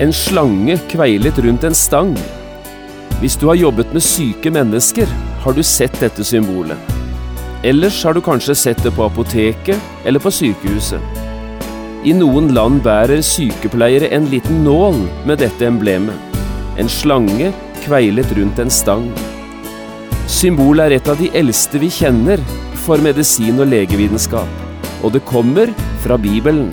En slange kveilet rundt en stang. Hvis du har jobbet med syke mennesker, har du sett dette symbolet. Ellers har du kanskje sett det på apoteket eller på sykehuset. I noen land bærer sykepleiere en liten nål med dette emblemet. En slange kveilet rundt en stang. Symbolet er et av de eldste vi kjenner for medisin og legevitenskap, og det kommer fra Bibelen.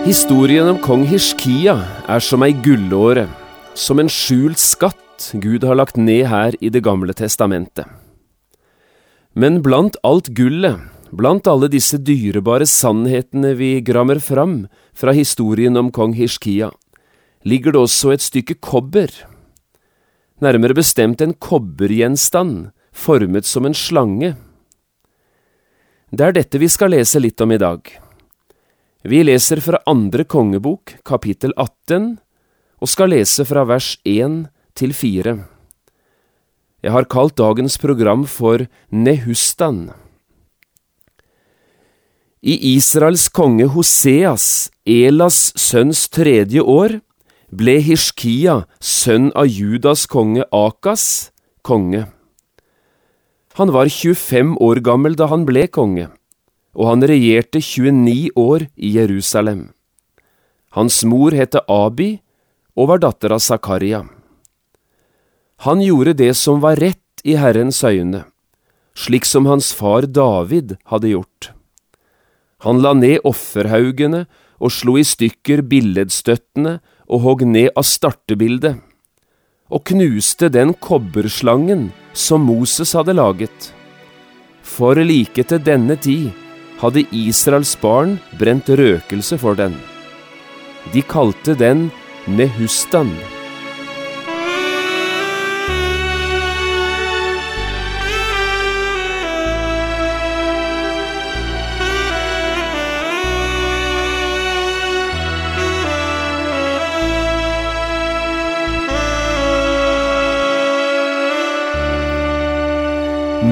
Historien om kong Hishkia er som ei gullåre, som en skjult skatt Gud har lagt ned her i Det gamle testamentet. Men blant alt gullet, blant alle disse dyrebare sannhetene vi grammer fram fra historien om kong Hishkia, ligger det også et stykke kobber. Nærmere bestemt en kobbergjenstand, formet som en slange. Det er dette vi skal lese litt om i dag. Vi leser fra andre kongebok, kapittel 18, og skal lese fra vers 1 til 4. Jeg har kalt dagens program for Nehustan. I Israels konge Hoseas, Elas sønns tredje år, ble Hishkia, sønn av Judas konge Akas, konge. Han var 25 år gammel da han ble konge og han regjerte 29 år i Jerusalem. Hans mor het Abi og var datter av Zakaria. Han gjorde det som var rett i Herrens øyne, slik som hans far David hadde gjort. Han la ned offerhaugene og slo i stykker billedstøttene og hogg ned av startebildet, og knuste den kobberslangen som Moses hadde laget. For like til denne tid hadde Israels barn brent røkelse for den. De kalte den Nehustan.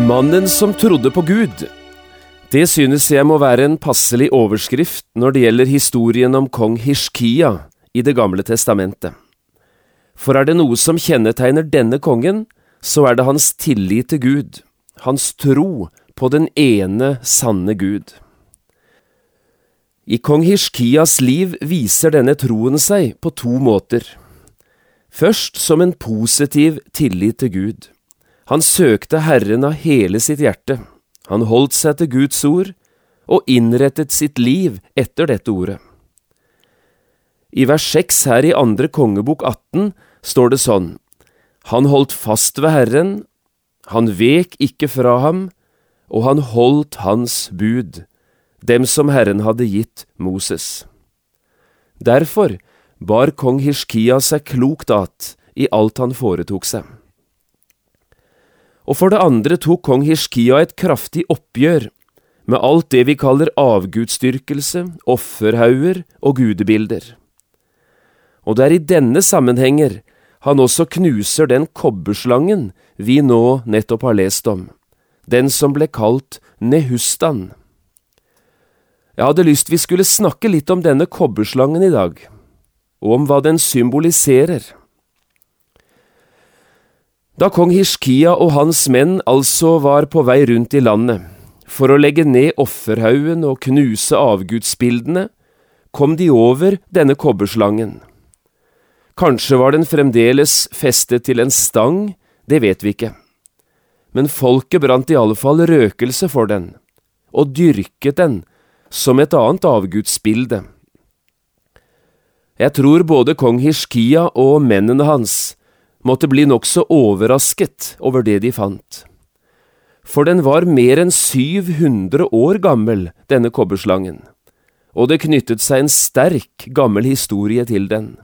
Mannen som trodde på Gud det synes jeg må være en passelig overskrift når det gjelder historien om kong Hishkia i Det gamle testamentet. For er det noe som kjennetegner denne kongen, så er det hans tillit til Gud, hans tro på den ene sanne Gud. I kong Hishkias liv viser denne troen seg på to måter. Først som en positiv tillit til Gud. Han søkte Herren av hele sitt hjerte. Han holdt seg til Guds ord og innrettet sitt liv etter dette ordet. I vers 6 her i andre kongebok 18 står det sånn, Han holdt fast ved Herren, han vek ikke fra ham, og han holdt hans bud, dem som Herren hadde gitt Moses. Derfor bar kong Hishkia seg klokt at i alt han foretok seg og for det andre tok kong Hishkia et kraftig oppgjør med alt det vi kaller avgudsdyrkelse, offerhauger og gudebilder. Og det er i denne sammenhenger han også knuser den kobberslangen vi nå nettopp har lest om, den som ble kalt Nehustan. Jeg hadde lyst vi skulle snakke litt om denne kobberslangen i dag, og om hva den symboliserer. Da kong Hishkia og hans menn altså var på vei rundt i landet for å legge ned offerhaugen og knuse avgudsbildene, kom de over denne kobberslangen. Kanskje var den fremdeles festet til en stang, det vet vi ikke. Men folket brant i alle fall røkelse for den, og dyrket den, som et annet avgudsbilde. Jeg tror både kong Hishkia og mennene hans måtte bli nokså overrasket over det de fant. For den var mer enn 700 år gammel, denne kobberslangen, og det knyttet seg en sterk, gammel historie til den,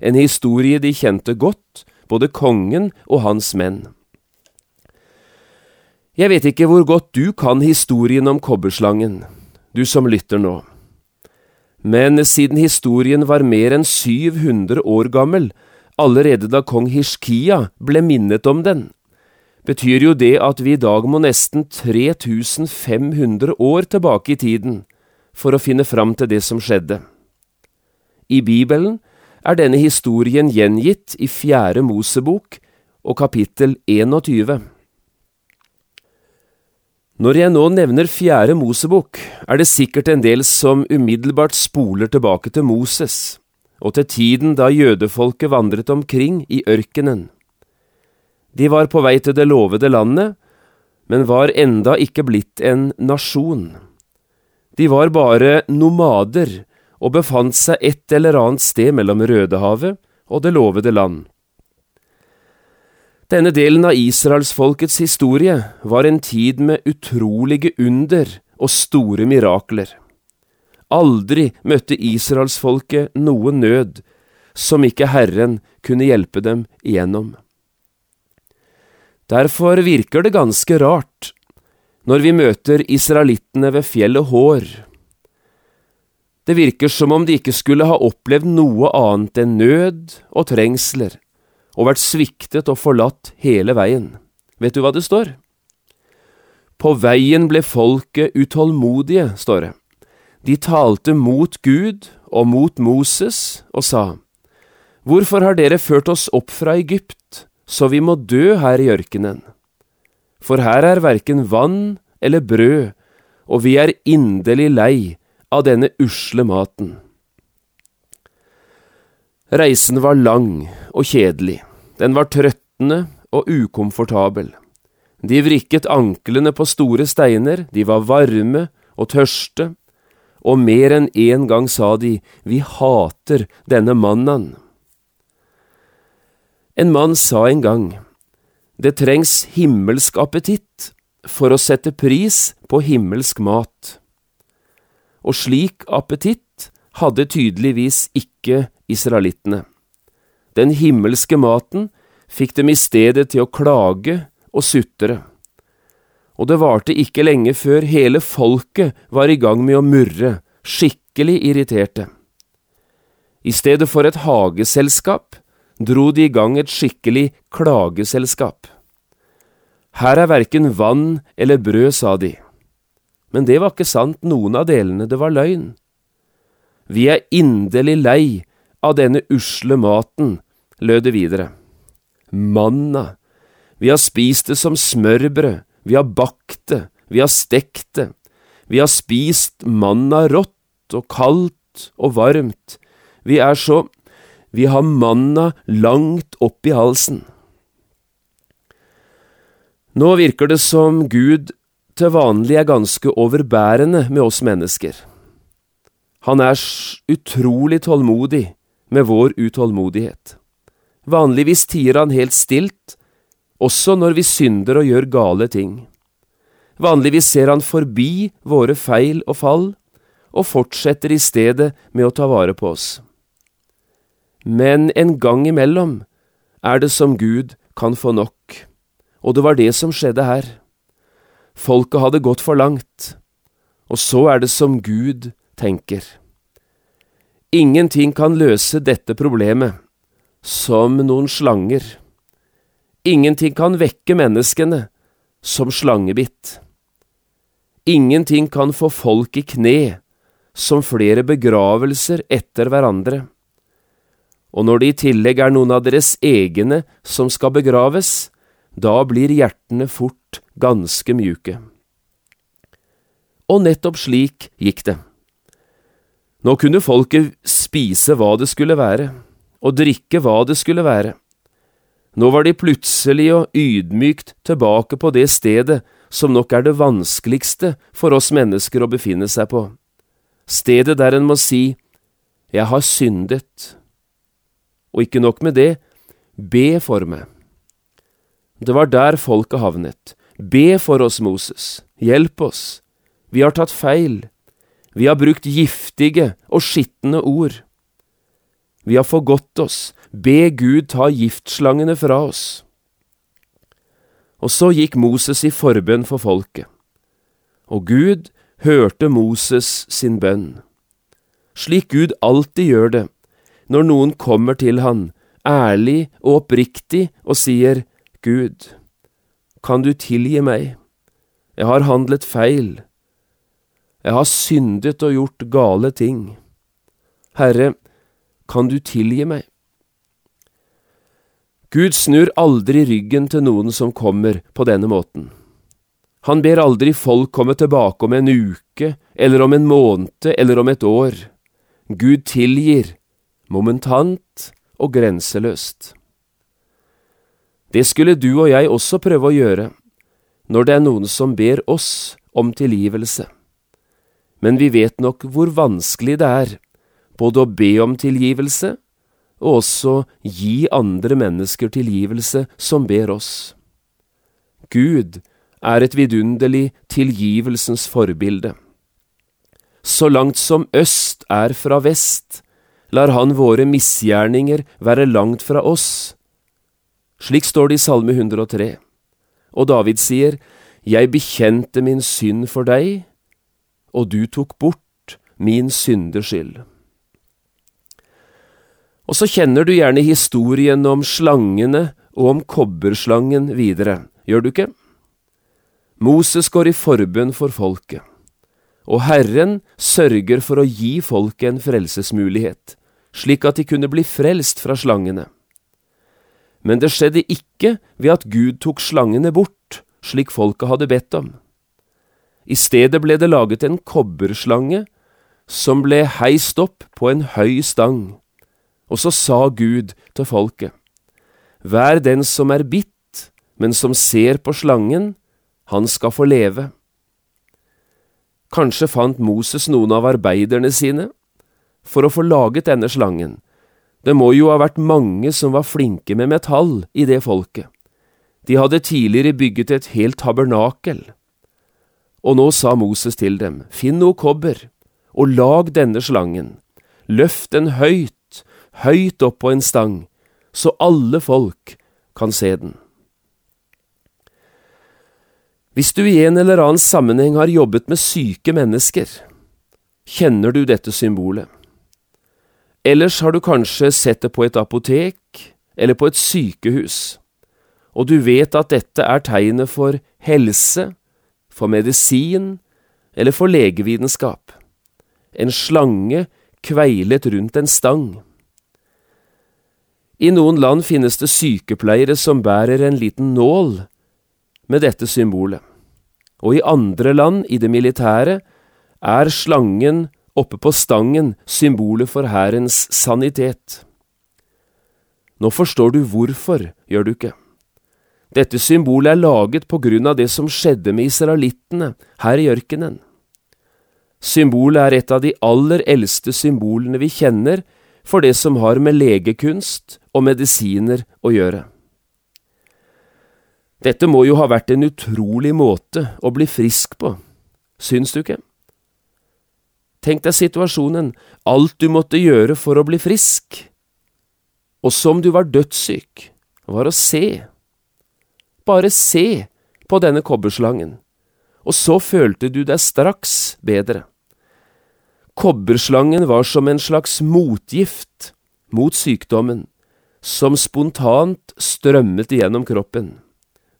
en historie de kjente godt, både kongen og hans menn. Jeg vet ikke hvor godt du kan historien om kobberslangen, du som lytter nå. Men siden historien var mer enn 700 år gammel, allerede da kong Hishkia ble minnet om den, betyr jo det at vi i dag må nesten 3500 år tilbake i tiden for å finne fram til det som skjedde. I Bibelen er denne historien gjengitt i Fjerde Mosebok og kapittel 21. Når jeg nå nevner Fjerde Mosebok, er det sikkert en del som umiddelbart spoler tilbake til Moses og til tiden da jødefolket vandret omkring i ørkenen. De var på vei til det lovede landet, men var enda ikke blitt en nasjon. De var bare nomader og befant seg et eller annet sted mellom Rødehavet og det lovede land. Denne delen av israelsfolkets historie var en tid med utrolige under og store mirakler. Aldri møtte israelsfolket noe nød som ikke Herren kunne hjelpe dem igjennom. Derfor virker det ganske rart når vi møter israelittene ved fjellet Hår. Det virker som om de ikke skulle ha opplevd noe annet enn nød og trengsler, og vært sviktet og forlatt hele veien. Vet du hva det står? På veien ble folket utålmodige, står det. De talte mot Gud og mot Moses og sa, Hvorfor har dere ført oss opp fra Egypt, så vi må dø her i ørkenen? For her er verken vann eller brød, og vi er inderlig lei av denne usle maten. Reisen var lang og kjedelig, den var trøttende og ukomfortabel. De vrikket anklene på store steiner, de var varme og tørste, og mer enn én gang sa de, Vi hater denne mannen. En mann sa en gang, Det trengs himmelsk appetitt for å sette pris på himmelsk mat. Og slik appetitt hadde tydeligvis ikke israelittene. Den himmelske maten fikk dem i stedet til å klage og sutre og det varte ikke lenge før hele folket var i gang med å murre, skikkelig irriterte. I stedet for et hageselskap dro de i gang et skikkelig klageselskap. Her er verken vann eller brød, sa de. Men det var ikke sant, noen av delene, det var løgn. Vi er inderlig lei av denne usle maten, lød det videre. Manna, vi har spist det som smørbrød, vi har bakt det, vi har stekt det, vi har spist manna rått og kaldt og varmt, vi er så… vi har manna langt opp i halsen. Nå virker det som Gud til vanlig er ganske overbærende med oss mennesker. Han er utrolig tålmodig med vår utålmodighet. Vanligvis tier han helt stilt også når vi synder og gjør gale ting. Vanligvis ser han forbi våre feil og fall, og fortsetter i stedet med å ta vare på oss. Men en gang imellom er det som Gud kan få nok, og det var det som skjedde her. Folket hadde gått for langt, og så er det som Gud tenker. Ingenting kan løse dette problemet som noen slanger. Ingenting kan vekke menneskene som slangebitt. Ingenting kan få folk i kne som flere begravelser etter hverandre. Og når det i tillegg er noen av deres egne som skal begraves, da blir hjertene fort ganske mjuke. Og nettopp slik gikk det. Nå kunne folket spise hva det skulle være, og drikke hva det skulle være. Nå var de plutselig og ydmykt tilbake på det stedet som nok er det vanskeligste for oss mennesker å befinne seg på, stedet der en må si Jeg har syndet. Og ikke nok med det, be for meg. Det var der folket havnet. Be for oss, Moses. Hjelp oss. Vi har tatt feil. Vi har brukt giftige og skitne ord. Vi har forgått oss. Be Gud ta giftslangene fra oss. Og så gikk Moses i forbønn for folket. Og Gud hørte Moses sin bønn. Slik Gud alltid gjør det, når noen kommer til han, ærlig og oppriktig, og sier, Gud, kan du tilgi meg, jeg har handlet feil, jeg har syndet og gjort gale ting. Herre, kan du tilgi meg? Gud snur aldri ryggen til noen som kommer på denne måten. Han ber aldri folk komme tilbake om en uke, eller om en måned, eller om et år. Gud tilgir, momentant og grenseløst. Det skulle du og jeg også prøve å gjøre, når det er noen som ber oss om tilgivelse. Men vi vet nok hvor vanskelig det er, både å be om tilgivelse og også gi andre mennesker tilgivelse som ber oss. Gud er et vidunderlig tilgivelsens forbilde. Så langt som øst er fra vest, lar han våre misgjerninger være langt fra oss. Slik står det i Salme 103. Og David sier, Jeg bekjente min synd for deg, og du tok bort min syndeskyld. Og så kjenner du gjerne historien om slangene og om kobberslangen videre, gjør du ikke? Moses går i forbønn for folket, og Herren sørger for å gi folket en frelsesmulighet, slik at de kunne bli frelst fra slangene. Men det skjedde ikke ved at Gud tok slangene bort, slik folket hadde bedt om. I stedet ble det laget en kobberslange som ble heist opp på en høy stang, og så sa Gud til folket, Vær den som er bitt, men som ser på slangen, han skal få leve. Kanskje fant Moses noen av arbeiderne sine for å få laget denne slangen, det må jo ha vært mange som var flinke med metall i det folket. De hadde tidligere bygget et helt tabernakel. Og nå sa Moses til dem, finn noe kobber, og lag denne slangen, løft den høyt, høyt opp på en stang, så alle folk kan se den. Hvis du i en eller annen sammenheng har jobbet med syke mennesker, kjenner du dette symbolet. Ellers har du kanskje sett det på et apotek eller på et sykehus, og du vet at dette er tegnet for helse, for medisin eller for legevitenskap. En slange kveilet rundt en stang. I noen land finnes det sykepleiere som bærer en liten nål med dette symbolet, og i andre land, i det militære, er slangen oppe på stangen symbolet for hærens sanitet. Nå forstår du hvorfor, gjør du ikke? Dette symbolet er laget på grunn av det som skjedde med israelittene her i ørkenen. Symbolet er et av de aller eldste symbolene vi kjenner for det som har med legekunst og medisiner å gjøre. Dette må jo ha vært en utrolig måte å bli frisk på, syns du ikke? Tenk deg situasjonen, alt du måtte gjøre for å bli frisk. Og som du var dødssyk, var å se. Bare se på denne kobberslangen, og så følte du deg straks bedre. Kobberslangen var som en slags motgift mot sykdommen, som spontant strømmet igjennom kroppen.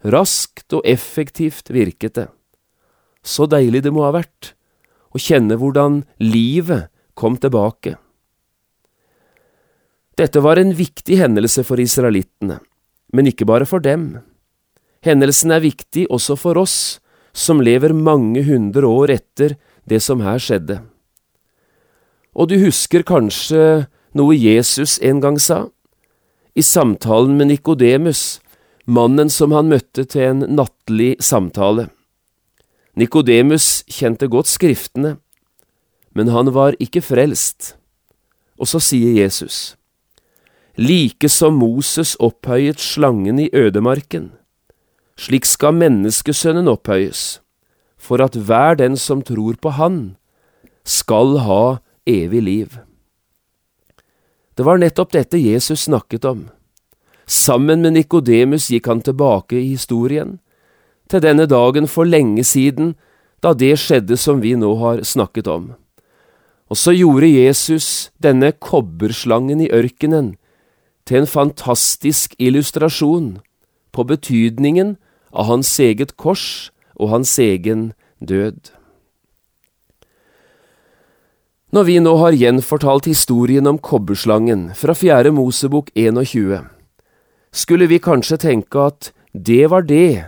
Raskt og effektivt virket det. Så deilig det må ha vært å kjenne hvordan livet kom tilbake. Dette var en viktig hendelse for israelittene, men ikke bare for dem. Hendelsen er viktig også for oss, som lever mange hundre år etter det som her skjedde. Og du husker kanskje noe Jesus en gang sa? I samtalen med Nikodemus, mannen som han møtte til en nattlig samtale. Nikodemus kjente godt Skriftene, men han var ikke frelst. Og så sier Jesus, like som Moses opphøyet slangen i ødemarken, slik skal menneskesønnen opphøyes, for at hver den som tror på Han, skal ha evig liv. Det var nettopp dette Jesus snakket om. Sammen med Nikodemus gikk han tilbake i historien, til denne dagen for lenge siden, da det skjedde som vi nå har snakket om. Og så gjorde Jesus denne kobberslangen i ørkenen til en fantastisk illustrasjon på betydningen av hans eget kors og hans egen død. Når vi nå har gjenfortalt historien om kobberslangen fra fjerde Mosebok 21, skulle vi kanskje tenke at det var det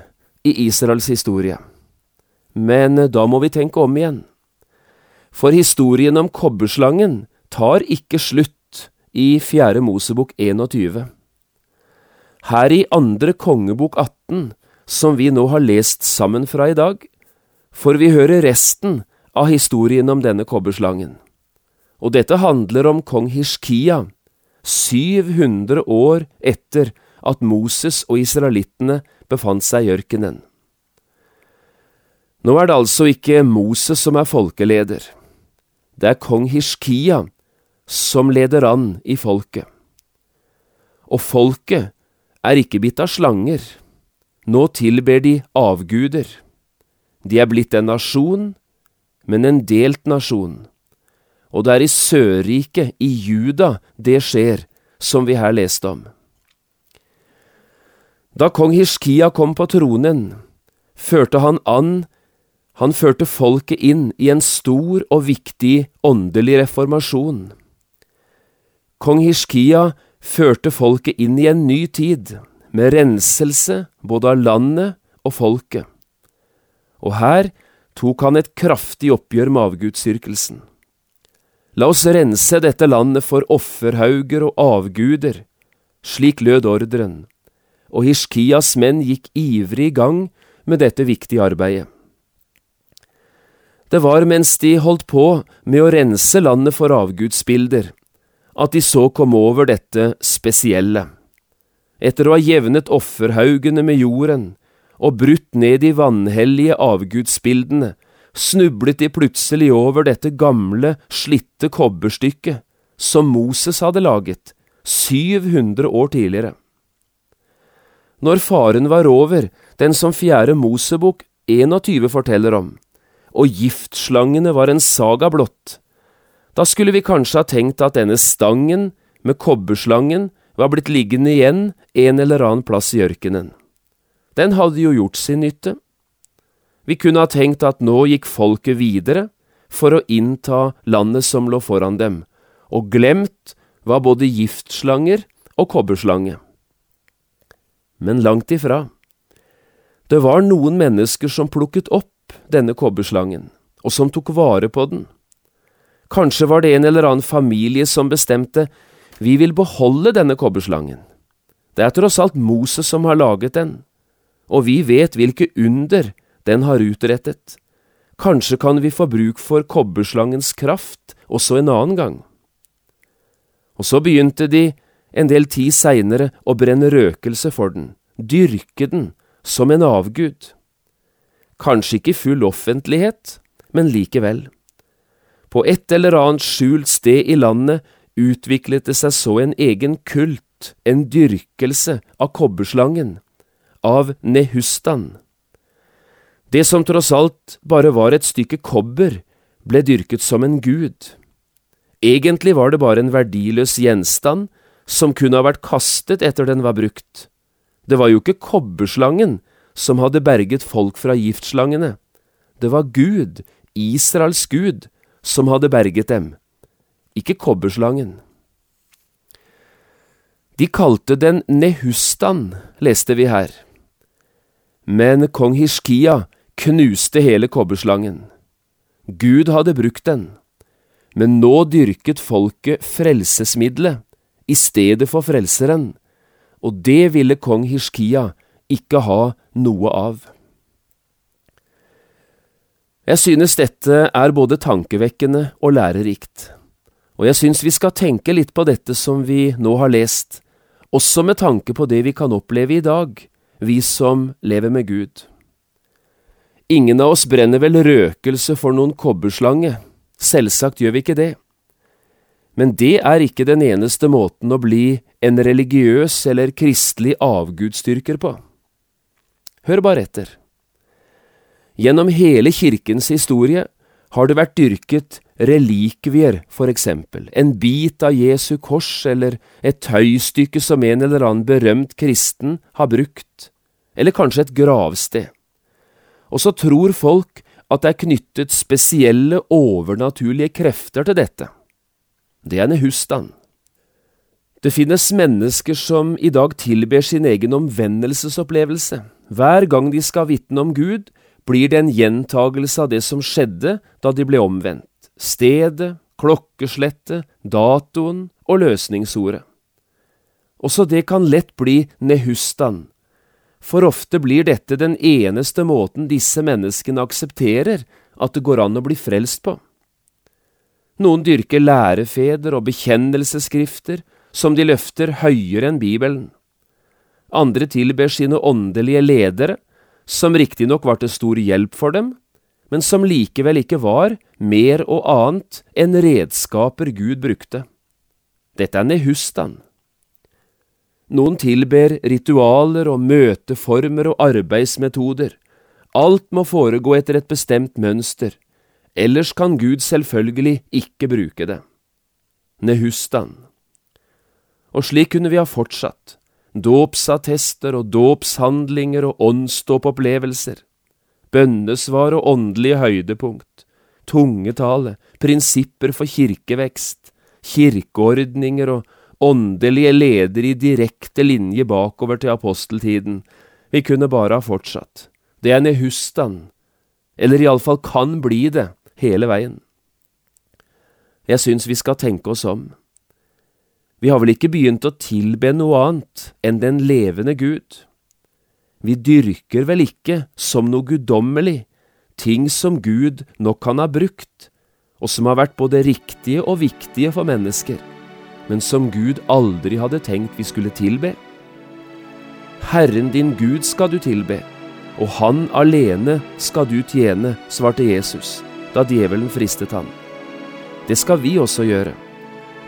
i Israels historie. Men da må vi tenke om igjen. For historien om kobberslangen tar ikke slutt i fjerde Mosebok 21. Her i andre kongebok 18, som vi nå har lest sammen fra i dag, får vi høre resten av historien om denne kobberslangen. Og dette handler om kong Hishkia, 700 år etter at Moses og israelittene befant seg i ørkenen. Nå er det altså ikke Moses som er folkeleder. Det er kong Hishkia som leder an i folket. Og folket er ikke bitt av slanger. Nå tilber de avguder. De er blitt en nasjon, men en delt nasjon. Og det er i Sørriket, i Juda, det skjer, som vi her leste om. Da kong Hishkia kom på tronen, førte han an han førte folket inn i en stor og viktig åndelig reformasjon. Kong Hishkia førte folket inn i en ny tid, med renselse både av landet og folket. Og her tok han et kraftig oppgjør med avgudsdyrkelsen. La oss rense dette landet for offerhauger og avguder, slik lød ordren, og Hishkias menn gikk ivrig i gang med dette viktige arbeidet. Det var mens de holdt på med å rense landet for avgudsbilder, at de så kom over dette spesielle. Etter å ha jevnet offerhaugene med jorden og brutt ned de vanhellige avgudsbildene, snublet de plutselig over dette gamle, slitte kobberstykket som Moses hadde laget 700 år tidligere. Når faren var over, den som fjerde Mosebok 21 forteller om, og giftslangene var en saga blott. Da skulle vi kanskje ha tenkt at denne stangen med kobberslangen var blitt liggende igjen en eller annen plass i ørkenen. Den hadde jo gjort sin nytte. Vi kunne ha tenkt at nå gikk folket videre for å innta landet som lå foran dem, og glemt var både giftslanger og kobberslange. Men langt ifra. Det var noen mennesker som plukket opp denne kobberslangen, og som tok vare på den. Kanskje var det en eller annen familie som bestemte vi vil beholde denne kobberslangen. Det er tross alt Moses som har laget den, og vi vet hvilke under den har utrettet. Kanskje kan vi få bruk for kobberslangens kraft også en annen gang. Og så begynte de en del tid seinere å brenne røkelse for den, dyrke den som en avgud. Kanskje ikke full offentlighet, men likevel. På et eller annet skjult sted i landet utviklet det seg så en egen kult, en dyrkelse av kobberslangen, av Nehustan. Det som tross alt bare var et stykke kobber, ble dyrket som en gud. Egentlig var det bare en verdiløs gjenstand som kunne ha vært kastet etter den var brukt. Det var jo ikke kobberslangen som hadde berget folk fra giftslangene. Det var Gud, Israels Gud, som hadde berget dem, ikke kobberslangen. De kalte den Nehustan, leste vi her. Men kong Hishkia knuste hele kobberslangen. Gud hadde brukt den, men nå dyrket folket frelsesmiddelet i stedet for frelseren, og det ville kong Hishkia ikke ha noe av. Jeg synes dette er både tankevekkende og lærerikt, og jeg synes vi skal tenke litt på dette som vi nå har lest, også med tanke på det vi kan oppleve i dag, vi som lever med Gud. Ingen av oss brenner vel røkelse for noen kobberslange, selvsagt gjør vi ikke det. Men det er ikke den eneste måten å bli en religiøs eller kristelig avgudsdyrker på. Hør bare etter. Gjennom hele kirkens historie har det vært dyrket relikvier, for eksempel, en bit av Jesu kors eller et tøystykke som en eller annen berømt kristen har brukt, eller kanskje et gravsted. Og så tror folk at det er knyttet spesielle overnaturlige krefter til dette. Det er Nehustan. Det finnes mennesker som i dag tilber sin egen omvendelsesopplevelse. Hver gang de skal vitne om Gud, blir det en gjentagelse av det som skjedde da de ble omvendt. Stedet, klokkeslettet, datoen og løsningsordet. Også det kan lett bli Nehustan, for ofte blir dette den eneste måten disse menneskene aksepterer at det går an å bli frelst på. Noen dyrker lærefeder og bekjennelsesskrifter som de løfter høyere enn Bibelen. Andre tilber sine åndelige ledere, som riktignok var til stor hjelp for dem, men som likevel ikke var mer og annet enn redskaper Gud brukte. Dette er Nehustan. Noen tilber ritualer og møteformer og arbeidsmetoder. Alt må foregå etter et bestemt mønster, ellers kan Gud selvfølgelig ikke bruke det. Nehustan. Og slik kunne vi ha fortsatt dåpsattester og dåpshandlinger og åndsdåpopplevelser, bønnesvar og åndelige høydepunkt, tungetale, prinsipper for kirkevekst, kirkeordninger og åndelige ledere i direkte linje bakover til aposteltiden. Vi kunne bare ha fortsatt. Det er Nehustan, eller iallfall kan bli det, hele veien. Jeg syns vi skal tenke oss om. Vi har vel ikke begynt å tilbe noe annet enn den levende Gud. Vi dyrker vel ikke som noe guddommelig ting som Gud nok kan ha brukt, og som har vært både riktige og viktige for mennesker, men som Gud aldri hadde tenkt vi skulle tilbe. Herren din Gud skal du tilbe, og Han alene skal du tjene, svarte Jesus da djevelen fristet ham. Det skal vi også gjøre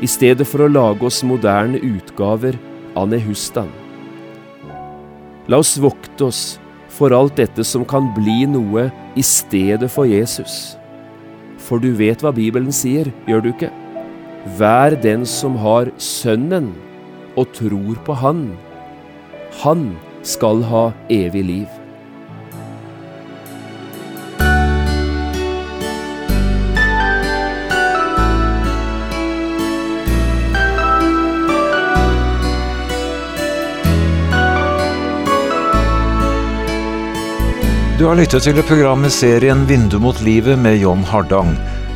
i stedet for å lage oss moderne utgaver av Nehustan. La oss vokte oss for alt dette som kan bli noe i stedet for Jesus. For du vet hva Bibelen sier, gjør du ikke? Vær den som har Sønnen og tror på Han. Han skal ha evig liv. Du har lyttet til programmet serien Vindu mot livet med John Hardang.